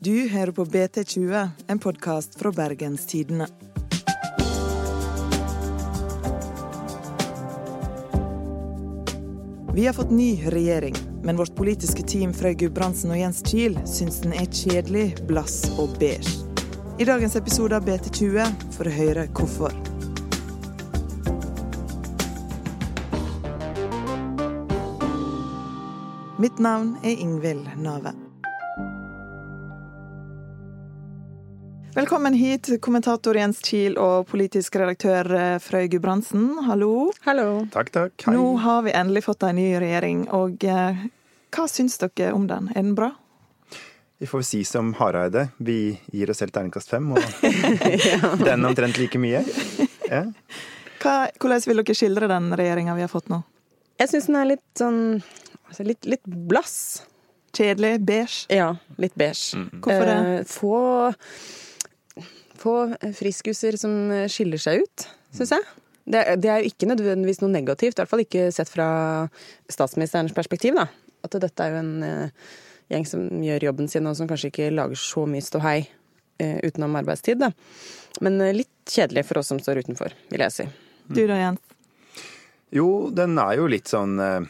Du hører på BT20, en podkast fra Bergens Tidende. Vi har fått ny regjering, men vårt politiske team Frøy Gudbrandsen og Jens Kiel syns den er kjedelig, blass og beige. I dagens episode av BT20 får du høre hvorfor. Mitt navn er Ingvild Nave. Velkommen hit, kommentator Jens Kiel og politisk redaktør eh, Frøy Gudbrandsen. Hallo. Hallo. Takk, takk. Hei. Nå har vi endelig fått en ny regjering, og eh, hva syns dere om den? Er den bra? Vi får si som Hareide, vi gir oss selv terningkast fem, og den omtrent like mye. Ja. Hva, hvordan vil dere skildre den regjeringa vi har fått nå? Jeg syns den er litt sånn altså litt, litt blass. Kjedelig? Beige? Ja, litt beige. Hvorfor det? Eh, få, få friskuser som skiller seg ut, syns jeg. Det, det er jo ikke nødvendigvis noe negativt, i hvert fall ikke sett fra statsministerens perspektiv. da. At dette er jo en uh, gjeng som gjør jobben sin, og som kanskje ikke lager så mye ståhei uh, utenom arbeidstid. da. Men uh, litt kjedelig for oss som står utenfor, vil jeg si. Du da, Jens? Jo, den er jo litt sånn eh, eh,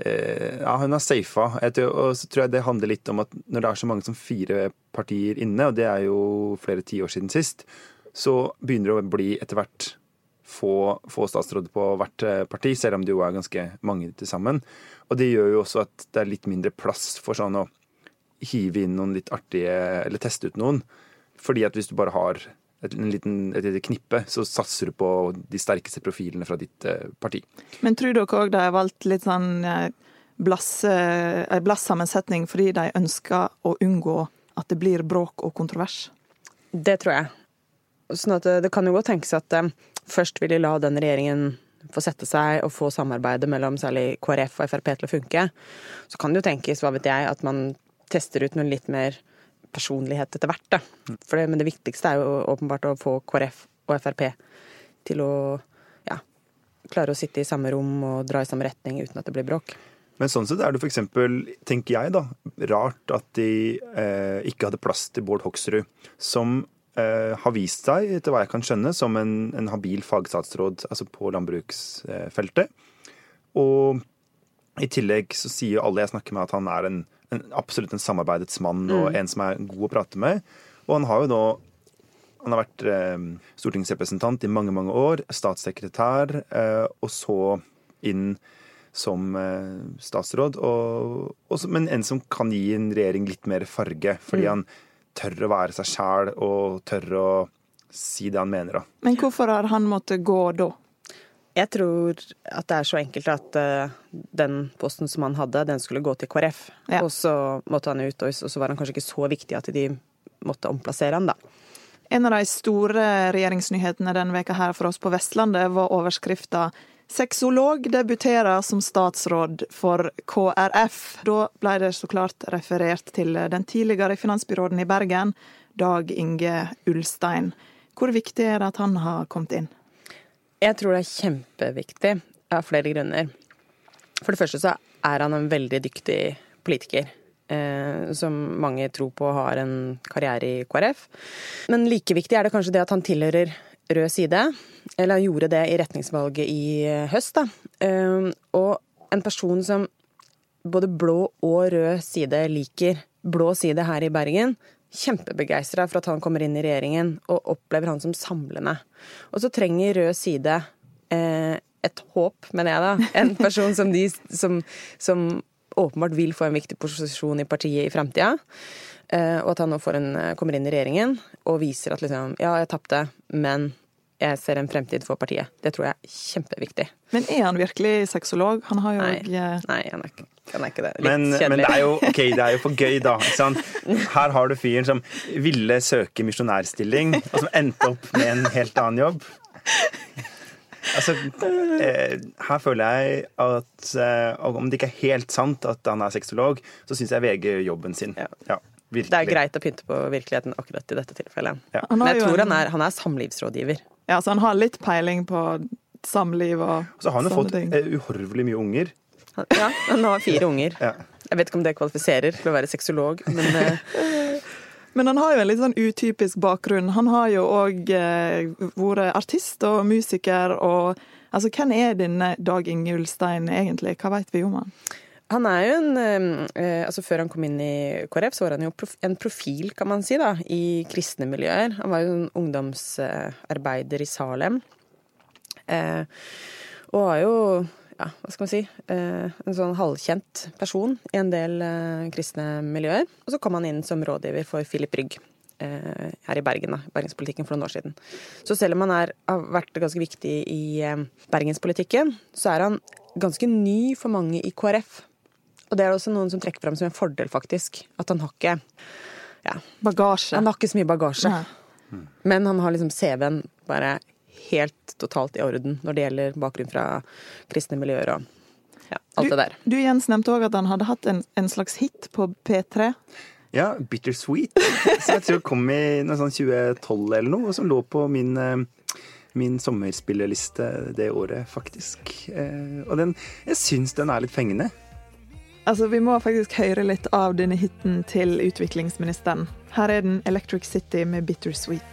Ja, hun har safa. Og så tror jeg det handler litt om at når det er så mange som fire partier inne, og det er jo flere tiår siden sist, så begynner det å bli etter hvert få, få statsråder på hvert eh, parti, selv om det jo er ganske mange til sammen. Og det gjør jo også at det er litt mindre plass for sånn å hive inn noen litt artige, eller teste ut noen. Fordi at hvis du bare har et, en liten, et lite knippe, så satser du på de sterkeste profilene fra ditt eh, parti. Men tror dere òg de har valgt litt sånn eh, blass, en en blassammensetning fordi de ønsker å unngå at det blir bråk og kontrovers? Det tror jeg. Sånn at det, kan jo godt tenkes at eh, først vil de la den regjeringen få sette seg og få samarbeidet mellom særlig KrF og Frp til å funke. Så kan det jo tenkes, hva vet jeg, at man tester ut noe litt mer personlighet etter hvert. Da. For det, men det viktigste er jo åpenbart å få KrF og Frp til å ja, klare å sitte i samme rom og dra i samme retning uten at det blir bråk. Men sånn sett er det f.eks., tenker jeg da, rart at de eh, ikke hadde plass til Bård Hoksrud, som eh, har vist seg, etter hva jeg kan skjønne, som en, en habil fagstatsråd altså på landbruksfeltet. Og i tillegg så sier jo alle jeg snakker med at han er en, en absolutt en samarbeidets mann og en som er god å prate med. Og han har jo nå han har vært eh, stortingsrepresentant i mange, mange år, statssekretær, eh, og så inn som eh, statsråd. Og, og, men en som kan gi en regjering litt mer farge, fordi han tør å være seg sjæl og tør å si det han mener. da. Men hvorfor har han måttet gå da? Jeg tror at det er så enkelt at uh, den posten som han hadde, den skulle gå til KrF. Ja. Og så måtte han ut, og så var han kanskje ikke så viktig at de måtte omplassere han, da. En av de store regjeringsnyhetene denne veka her for oss på Vestlandet var overskrifta 'Sexolog debuterer som statsråd for KrF'. Da ble det så klart referert til den tidligere finansbyråden i Bergen, Dag Inge Ulstein. Hvor viktig er det at han har kommet inn? Jeg tror det er kjempeviktig av flere grunner. For det første så er han en veldig dyktig politiker. Eh, som mange tror på har en karriere i KrF. Men like viktig er det kanskje det at han tilhører rød side. Eller han gjorde det i retningsvalget i høst, da. Eh, og en person som både blå og rød side liker. Blå side her i Bergen. Kjempebegeistra for at han kommer inn i regjeringen, og opplever han som samlende. Og så trenger rød side eh, et håp, mener jeg da. En person som de som, som åpenbart vil få en viktig posisjon i partiet i framtida. Eh, og at han nå en, kommer inn i regjeringen og viser at liksom, ja, jeg tapte, men jeg ser en fremtid for partiet. Det tror jeg er kjempeviktig. Men er han virkelig sexolog? Han har jo Nei, nei han, er ikke, han er ikke det. Litt Men, kjedelig. men det, er jo, okay, det er jo for gøy, da. Ikke sant? Her har du fyren som ville søke misjonærstilling, og som endte opp med en helt annen jobb. Altså, eh, her føler jeg at eh, om det ikke er helt sant at han er sexolog, så syns jeg VG gjør jobben sin. Ja. Ja. Det er greit å pynte på virkeligheten akkurat i dette tilfellet. Ja. Men jeg tror han er, han er samlivsrådgiver. Ja, så han har litt peiling på samliv og Så har han jo fått ting. eh, uhorvelig mye unger. Ja, han har fire unger. Ja. Jeg vet ikke om det kvalifiserer til å være sexolog, men eh, Men han har jo en litt sånn utypisk bakgrunn. Han har jo òg eh, vært artist og musiker og Altså, hvem er denne Dag Inge Ulstein egentlig? Hva vet vi om han? Han er jo en eh, altså Før han kom inn i KrF, så var han jo en profil, kan man si, da, i kristne miljøer. Han var jo en ungdomsarbeider i Salem. Eh, og var jo, ja, hva skal man si, eh, en sånn halvkjent person i en del kristne miljøer. Og så kom han inn som rådgiver for Philip Rygg her i Bergen, da, bergenspolitikken for noen år siden. Så selv om han er, har vært ganske viktig i bergenspolitikken, så er han ganske ny for mange i KrF. Og det er også noen som trekker fram som en fordel, faktisk. At han har ikke ja, Bagasje. Han har ikke så mye bagasje. Nei. Men han har liksom CV-en bare helt totalt i orden når det gjelder bakgrunn fra kristne miljøer og ja, alt Du, det der. du Jens nevnte òg at han hadde hatt en, en slags hit på P3. Ja, Bittersweet. Så jeg tror det kom i noe sånn 2012 eller noe, og som lå på min, eh, min sommerspillerliste det året, faktisk. Eh, Og den, jeg syns den er litt fengende. Altså, Vi må faktisk høre litt av denne hiten til utviklingsministeren. Her er den Electric City med Bittersweet.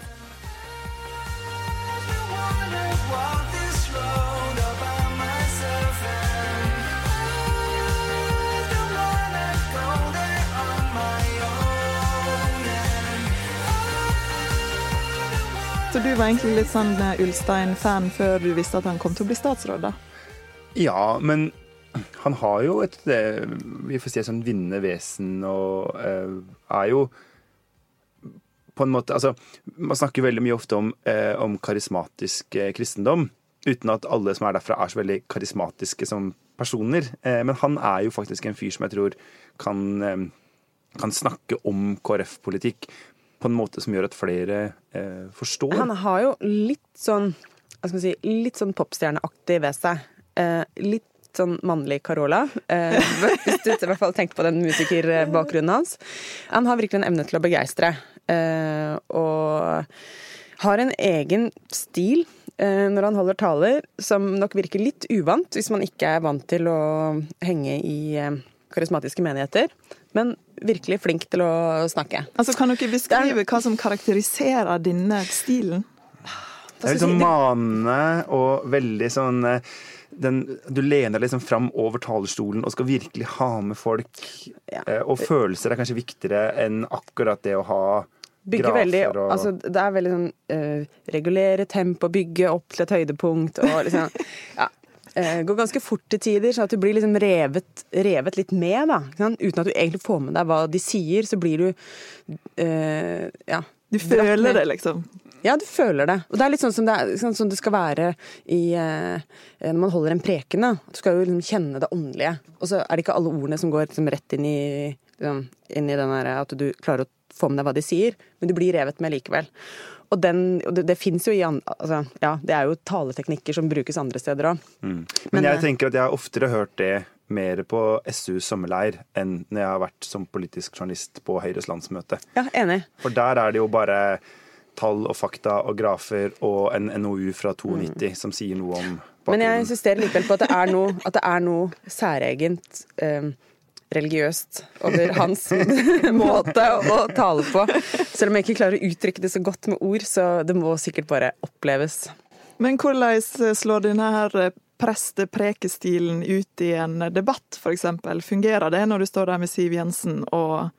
Så du var egentlig litt sånn eh, Ulstein-fan før du visste at han kom til å bli statsråd, da? Ja, men han har jo et Vi får si sånn vinnende vesen og eh, er jo på en måte Altså, man snakker veldig mye ofte om, eh, om karismatisk eh, kristendom, uten at alle som er derfra, er så veldig karismatiske som personer. Men han er jo faktisk en fyr som jeg tror kan, kan snakke om KrF-politikk på en måte som gjør at flere forstår. Han har jo litt sånn hva skal man si, litt sånn popstjerneaktig ved seg. Eh, litt sånn mannlig Carola. Eh, hvis du i hvert fall tenkte på den musikerbakgrunnen hans. Han har virkelig en evne til å begeistre. Eh, og har en egen stil eh, når han holder taler, som nok virker litt uvant hvis man ikke er vant til å henge i eh, karismatiske menigheter. Men virkelig flink til å snakke. Altså, Kan dere beskrive hva som karakteriserer denne stilen? Det er litt sånn manende og veldig sånn eh, den, Du lener deg liksom fram over talerstolen og skal virkelig ha med folk. Ja. Eh, Og følelser er kanskje viktigere enn akkurat det å ha Bygge grafer veldig, og altså Det er veldig sånn uh, Regulere tempo, bygge opp til et høydepunkt og liksom Ja. uh, går ganske fort til tider, så at du blir liksom revet, revet litt med, da. ikke sant? Uten at du egentlig får med deg hva de sier, så blir du uh, Ja. Du føler det, liksom. Ja, du føler det. Og det er litt sånn som det, er, sånn som det skal være i, eh, når man holder en preken. Da. Du skal jo liksom kjenne det åndelige. Og så er det ikke alle ordene som går liksom rett inn i, liksom, inn i den der at du klarer å få med deg hva de sier, men du blir revet med likevel. Og, den, og det, det fins jo i altså, Ja, det er jo taleteknikker som brukes andre steder òg. Men, Men, jeg eh, tenker at jeg har oftere hørt det mer på SUs sommerleir enn når jeg har vært som politisk journalist på Høyres landsmøte. Ja, enig. For der er det jo bare tall og fakta og grafer og en NOU fra 92 som sier noe om bakgrunnen. Men jeg insisterer likevel på at det er noe, at det er noe særegent eh, religiøst over hans måte å tale på. Selv om jeg ikke klarer å uttrykke det så godt med ord, så det må sikkert bare oppleves. Men hvordan slår denne her presteprekestilen ut i en debatt, f.eks.? Fungerer det når du står der med Siv Jensen og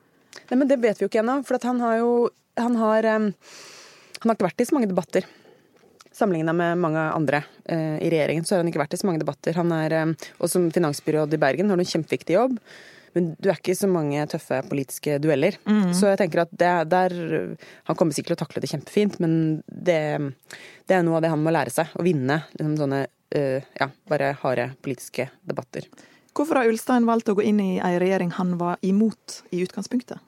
Nei, men Det vet vi jo ikke ennå, for at han har jo han har, eh, han har ikke vært i så mange debatter. Sammenligna med mange andre eh, i regjeringen, så har han ikke vært i så mange debatter. Han er, eh, Og som finansbyråd i Bergen har du en kjempeviktig jobb. Men du er ikke i så mange tøffe politiske dueller. Så jeg tenker at det er der Han kommer sikkert til å takle det kjempefint, men det, det er noe av det han må lære seg. Å vinne liksom sånne eh, ja, bare harde politiske debatter. Hvorfor har Ulstein valgt å gå inn i ei regjering han var imot i utgangspunktet?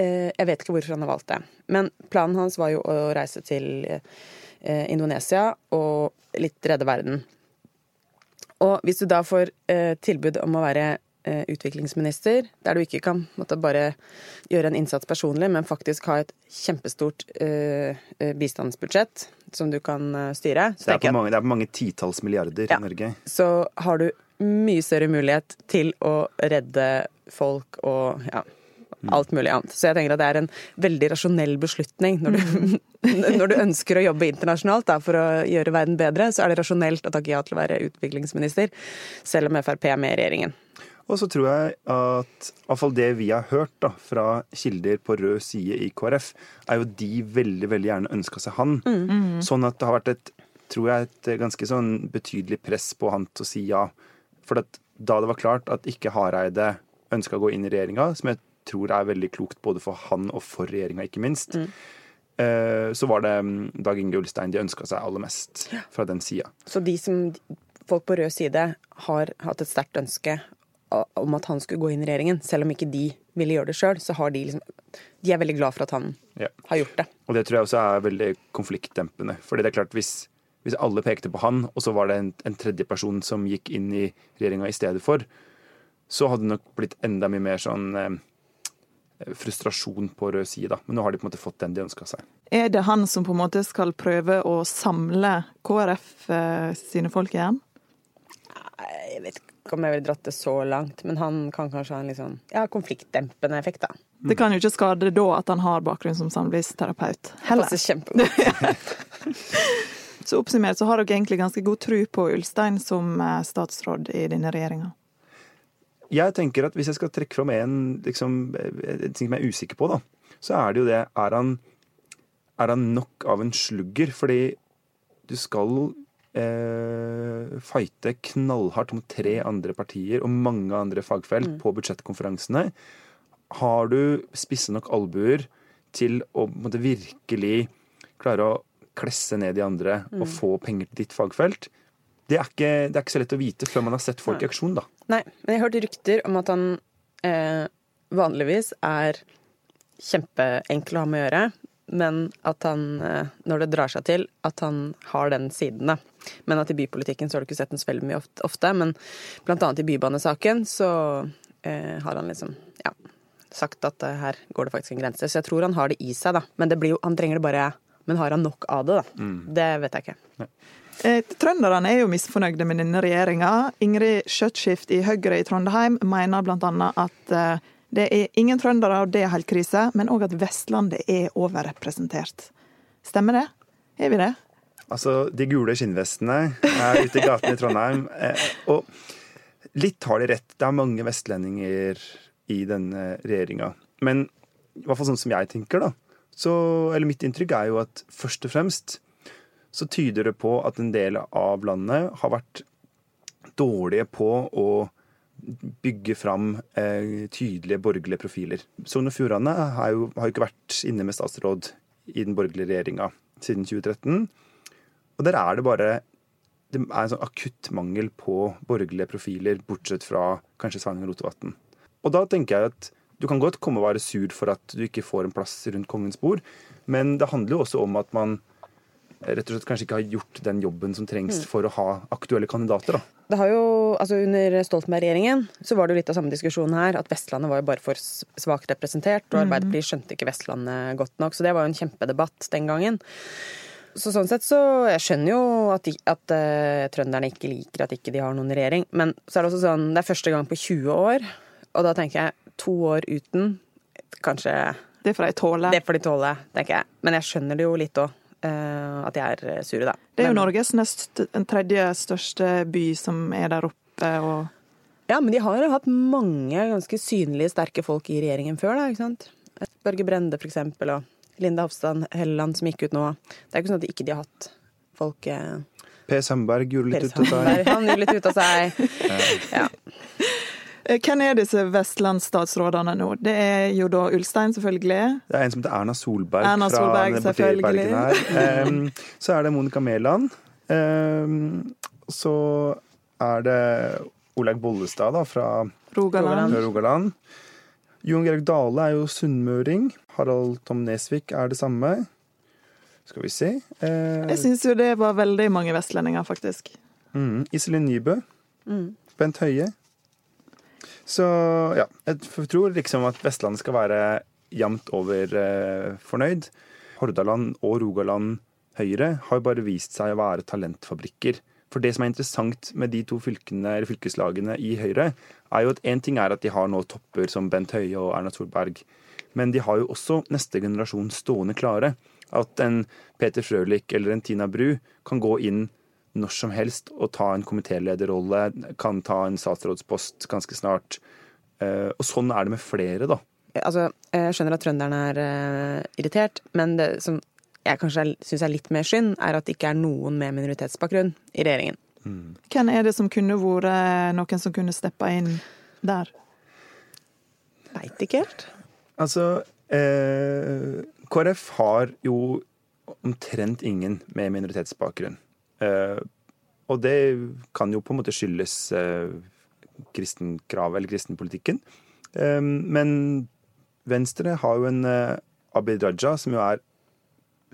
Eh, Jeg vet ikke hvorfor han har valgt det. Men planen hans var jo å reise til eh, Indonesia og litt redde verden. Og hvis du da får eh, tilbud om å være utviklingsminister, der du ikke kan måtte, bare gjøre en innsats personlig, men faktisk ha et kjempestort bistandsbudsjett som du kan styre, så Det er på mange, det er på mange titalls milliarder Ja. i Norge. så har du mye større mulighet til å redde folk og ja, alt mulig annet. Så jeg tenker at det er en veldig rasjonell beslutning. Når du, når du ønsker å jobbe internasjonalt da, for å gjøre verden bedre, så er det rasjonelt å takke ja til å være utviklingsminister, selv om Frp er med i regjeringen. Og så tror jeg at iallfall det vi har hørt da, fra kilder på rød side i KrF, er jo de veldig veldig gjerne ønska seg han. Mm. Sånn at det har vært et tror jeg et ganske sånn betydelig press på han til å si ja. For da det var klart at ikke Hareide ønska å gå inn i regjeringa, som jeg tror er veldig klokt både for han og for regjeringa, ikke minst, mm. Eh, så var det mm, Dag Inge Ulstein de ønska seg aller mest fra den sida. Så de som folk på rød side har hatt et sterkt ønske om at han skulle gå inn i regjeringen, selv om ikke de ville gjøre det sjøl, så har de liksom De er veldig glad for at han ja. har gjort det. Og det tror jeg også er veldig konfliktdempende. Fordi det er klart, hvis, hvis alle pekte på han, og så var det en, en tredje person som gikk inn i regjeringa i stedet for, så hadde det nok blitt enda mye mer sånn eh, frustrasjon på rød side. Men nå har de på en måte fått den de ønska seg. Er det han som på en måte skal prøve å samle KrF eh, sine folk igjen? Jeg vet ikke om jeg ville dratt det så langt, men han kan kanskje ha en litt sånn ja, konfliktdempende effekt, da. Det kan jo ikke skade da at han har bakgrunn som samlivsterapeut. Heller. Passer kjempegodt. så oppsummert så har dere egentlig ganske god tro på Ulstein som eh, statsråd i denne regjeringa? Jeg tenker at Hvis jeg skal trekke fram en, liksom, en ting som jeg er usikker på, da, så er det jo det Er han, er han nok av en slugger? Fordi du skal eh, fighte knallhardt mot tre andre partier og mange andre fagfelt mm. på budsjettkonferansene. Har du spisse nok albuer til å måtte, virkelig klare å klesse ned de andre mm. og få penger til ditt fagfelt, det er, ikke, det er, ikke, så lett å vite før man har sett folk i aksjon, da. Nei, men jeg hørte rykter om at han eh, vanligvis er kjempeenkel å ha med å gjøre, men at han, eh, når det drar seg til, at han har den siden, da. Men at i bypolitikken så har du ikke sett den så veldig mye ofte, men blant annet i bybanesaken så eh, har han liksom, ja, sagt at eh, her går det faktisk en grense. Så jeg tror han har det i seg, da. Men det blir jo, han trenger det bare Men har han nok av det, da? Mm. Det vet jeg ikke. Nei. Eh, trønderne er jo misfornøyde med denne regjeringa. Ingrid Skjøtskift i Høyre i Trondheim mener bl.a. at eh, det er ingen trøndere, og det er helt krise, men òg at Vestlandet er overrepresentert. Stemmer det? Er vi det? Altså, de gule skinnvestene er ute i gatene i Trondheim. Eh, og litt har de rett. Det er mange vestlendinger i denne regjeringa. Men i hvert fall sånn som jeg tenker, da. Så, eller mitt inntrykk er jo at først og fremst så tyder det på at en del av landet har vært dårlige på å bygge fram eh, tydelige borgerlige profiler. Sogn og Fjordane har jo, har ikke vært inne med statsråd i den borgerlige regjeringa siden 2013. Og der er det bare det er en sånn akutt mangel på borgerlige profiler, bortsett fra kanskje Sveinung Rotevatn. Og da tenker jeg at du kan godt komme og være sur for at du ikke får en plass rundt kongens bord, men det handler jo også om at man rett og slett kanskje ikke har gjort den jobben som trengs mm. for å ha aktuelle kandidater. Da. Det har jo, altså Under Stoltenberg-regjeringen så var det jo litt av samme diskusjon her, at Vestlandet var jo bare for svakt representert, og mm. Arbeiderpartiet skjønte ikke Vestlandet godt nok. Så det var jo en kjempedebatt den gangen. Så sånn sett så Jeg skjønner jo at, de, at uh, trønderne ikke liker at ikke de har noen regjering, men så er det også sånn Det er første gang på 20 år, og da tenker jeg to år uten Kanskje Det får de tåle. Det får de tåle, tenker jeg. Men jeg skjønner det jo litt òg. Eh, at de er eh, sure, da. Det er jo men, Norges nest, en tredje største by som er der oppe. og... Ja, men de har jo hatt mange ganske synlige, sterke folk i regjeringen før, da. ikke sant? Børge Brende, for eksempel, og Linda Hofstad Helleland som gikk ut nå. Det er ikke sånn at de ikke har hatt folk eh... Per Sandberg gjorde litt ut av seg. Han gjorde litt ut av seg. ja. Eh, hvem er disse vestlandsstatsrådene nå? Det er jo da Ulstein, selvfølgelig. Det er en som heter Erna Solberg. Erna Solberg, fra selvfølgelig. Her. Um, så er det Monica Mæland. Um, så er det Olaug Bollestad da, fra Rogaland. Rogaland. Jon Georg Dale er jo sunnmøring. Harald Tom Nesvik er det samme. Skal vi se uh, Jeg syns jo det var veldig mange vestlendinger, faktisk. Mm, Iselin Nybø. Mm. Bent Høie. Så ja, jeg tror liksom at Vestlandet skal være jevnt over eh, fornøyd. Hordaland og Rogaland Høyre har jo bare vist seg å være talentfabrikker For det som er interessant med de to fylkene, fylkeslagene i Høyre, er jo at én ting er at de har nå topper som Bent Høie og Erna Solberg, men de har jo også neste generasjon stående klare. At en Peter Frølich eller en Tina Bru kan gå inn når som helst og ta en komitélederrolle, kan ta en statsrådspost ganske snart. Eh, og sånn er det med flere, da. Altså, jeg skjønner at trønderne er uh, irritert, men det som jeg kanskje syns er litt mer synd, er at det ikke er noen med minoritetsbakgrunn i regjeringen. Mm. Hvem er det som kunne vært noen som kunne steppa inn der? Veit ikke helt. Altså, eh, KrF har jo omtrent ingen med minoritetsbakgrunn. Eh, og det kan jo på en måte skyldes eh, kristenkravet eller kristenpolitikken. Eh, men Venstre har jo en Abid Raja, som jo er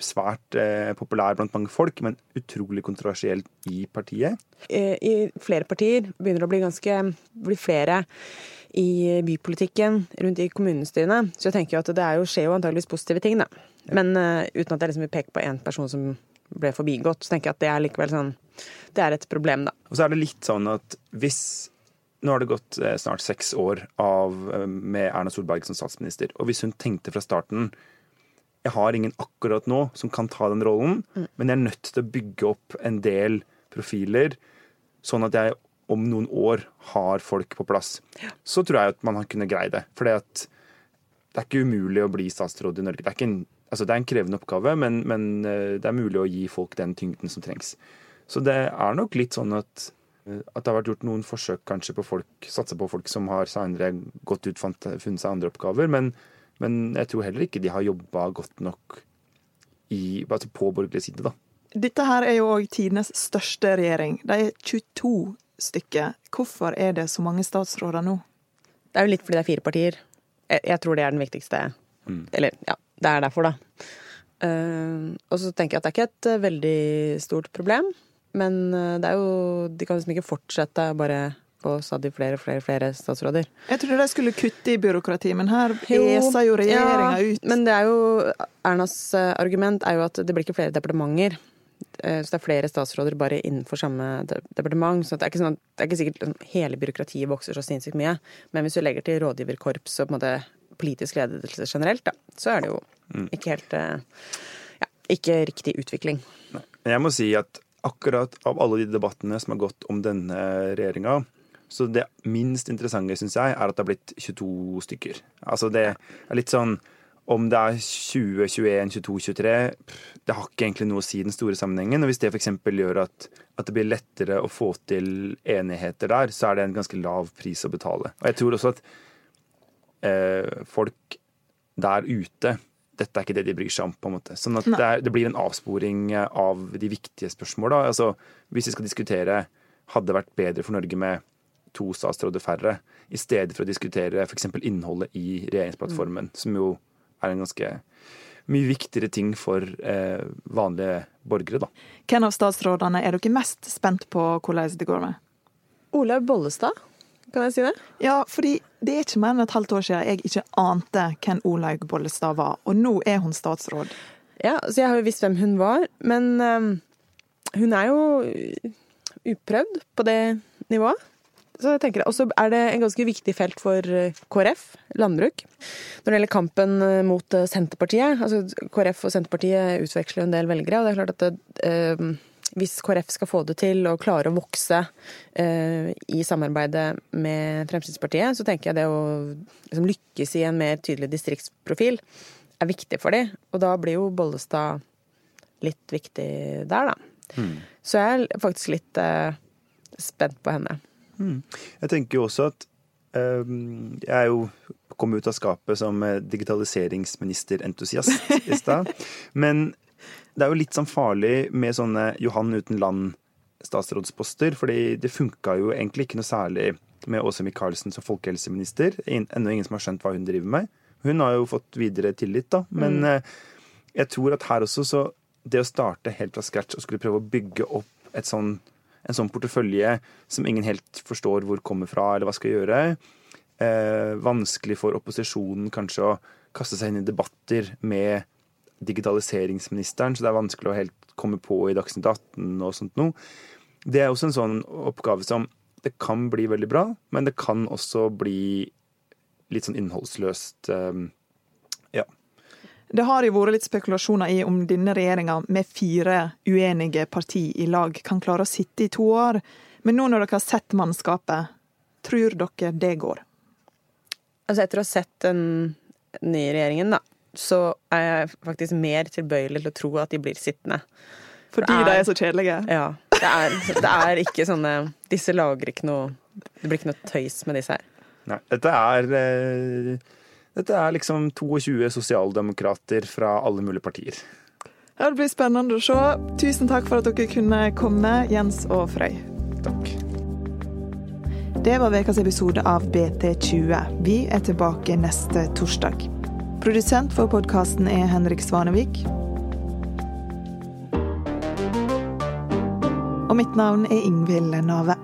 svært populær blant mange folk, men utrolig kontroversiell i partiet. I flere partier begynner det å bli ganske bli flere i bypolitikken rundt i kommunestyrene. Så jeg tenker jo at det jo, skjer jo antageligvis positive ting, da. Men uh, uten at jeg liksom vil peke på én person som ble forbigått, så tenker jeg at det er likevel sånn Det er et problem, da. Og så er det litt sånn at hvis nå har det gått eh, snart seks år av, med Erna Solberg som statsminister. Og hvis hun tenkte fra starten jeg har ingen akkurat nå som kan ta den rollen, mm. men jeg er nødt til å bygge opp en del profiler, sånn at jeg om noen år har folk på plass. Ja. Så tror jeg at man har kunnet greie det. For det er ikke umulig å bli statsråd i Norge. Det er, ikke en, altså det er en, krevende oppgave, men, men, eh, det er mulig å gi folk den tyngden som trengs. Så det er nok litt sånn at, eh, at det har vært gjort noen forsøk kanskje på folk, satse på folk som har senere gått ut, funnet seg andre oppgaver. men men jeg tror heller ikke de har jobba godt nok i, altså på borgerlig side, da. Dette her er jo òg tidenes største regjering. De er 22 stykker. Hvorfor er det så mange statsråder nå? Det er jo litt fordi det er fire partier. Jeg, jeg tror det er den viktigste. Mm. Eller ja, det er derfor, da. Uh, og så tenker jeg at det er ikke et uh, veldig stort problem. Men uh, det er jo De kan liksom ikke fortsette bare på stadig flere flere, flere statsråder. Jeg trodde de skulle kutte i byråkrati, men her peser jo regjeringa ja, ut. Men det er jo Ernas eh, argument er jo at det blir ikke flere departementer. Eh, så det er flere statsråder bare innenfor samme departement. Så det er ikke, sånn at, det er ikke sikkert liksom, hele byråkratiet vokser så sinnssykt mye. Men hvis du legger til rådgiverkorps og på en måte politisk ledelse generelt, da, så er det jo. Ikke helt eh, ja, ikke riktig utvikling. Jeg må si at akkurat av alle de debattene som har gått om denne regjeringa, så det minst interessante, syns jeg, er at det har blitt 22 stykker. Altså det er litt sånn om det er 20, 21, 22, 23 Det har ikke egentlig noe å si i den store sammenhengen. Og hvis det f.eks. gjør at, at, det blir lettere å få til enigheter der, så er det en ganske lav pris å betale. Og jeg tror også at eh, folk der ute dette er ikke det de bryr seg om. på en måte. Sånn at det, er, det, blir en avsporing av de viktige spørsmåla. Altså, hvis vi skal diskutere hadde det vært bedre for Norge med to statsråder færre, i stedet for å diskutere f.eks. innholdet i regjeringsplattformen, mm. som jo er en ganske mye viktigere ting for eh, vanlige borgere, da. Hvem av statsrådene er dere mest spent på hvordan det går med? Olaug Bollestad, kan jeg si det? Ja, fordi det er ikke mer enn et halvt år siden jeg ikke ante hvem Olaug Bollestad var, og nå er hun statsråd. Ja, så jeg har jo visst hvem hun var, men um, hun er jo uprøvd på det nivået. Så jeg tenker, Og så er det en ganske viktig felt for eh, KrF, landbruk. Når det gjelder kampen eh, mot eh, Senterpartiet. altså KrF og Senterpartiet utveksler jo en del velgere. og det er klart at det, eh, hvis KrF skal få det til å klare å vokse eh, i samarbeidet med Fremskrittspartiet, så tenker jeg det å liksom, lykkes i en mer tydelig distriktsprofil er viktig for dem. Og da blir jo Bollestad litt viktig der, da. Mm. Så jeg er faktisk litt eh, spent på henne. Mm. Jeg tenker jo også at eh, Jeg er jo kom ut av skapet som eh, digitaliseringsministerentusiast i stad. Men det er jo litt sånn farlig med sånne Johan uten land-statsrådsposter, fordi det funka jo egentlig ikke noe særlig med Åse Michaelsen som folkehelseminister. Ennå ingen som har skjønt hva hun driver med. Hun har jo fått videre tillit, da. Men mm. Eh, jeg tror at her også så Det å starte helt fra scratch og skulle prøve å bygge opp et sånn en sånn portefølje som ingen helt forstår hvor kommer fra, eller hva skal gjøre. Eh, vanskelig for opposisjonen kanskje å kaste seg inn i debatter med digitaliseringsministeren, så det er vanskelig å helt komme på i Dagsnytt 18 og sånt noe. det er også en sånn oppgave som det kan bli veldig bra, men det kan også bli litt sånn innholdsløst. Um, ja. Det har jo vært litt spekulasjoner i om denne regjeringa med fire uenige parti i lag kan klare å sitte i to år. Men nå når dere har sett mannskapet, tror dere det går? Altså etter å ha sett den nye regjeringen, da, så er jeg faktisk mer tilbøyelig til å tro at de blir sittende. Fordi Det er- de er så kjedelige? Ja. Det er, det er ikke sånne Disse lager ikke noe Det blir ikke noe tøys med disse her. Nei, dette er eh, Dette er liksom 22 sosialdemokrater fra alle mulige partier. Ja, Det blir spennende å se. Tusen takk for at dere kunne komme, Jens og Frøy. Takk. Det var ukas episode av BT20. Vi er tilbake neste torsdag. Produsent for podkasten er Henrik Svanevik. Og mitt navn er Ingvild Nave.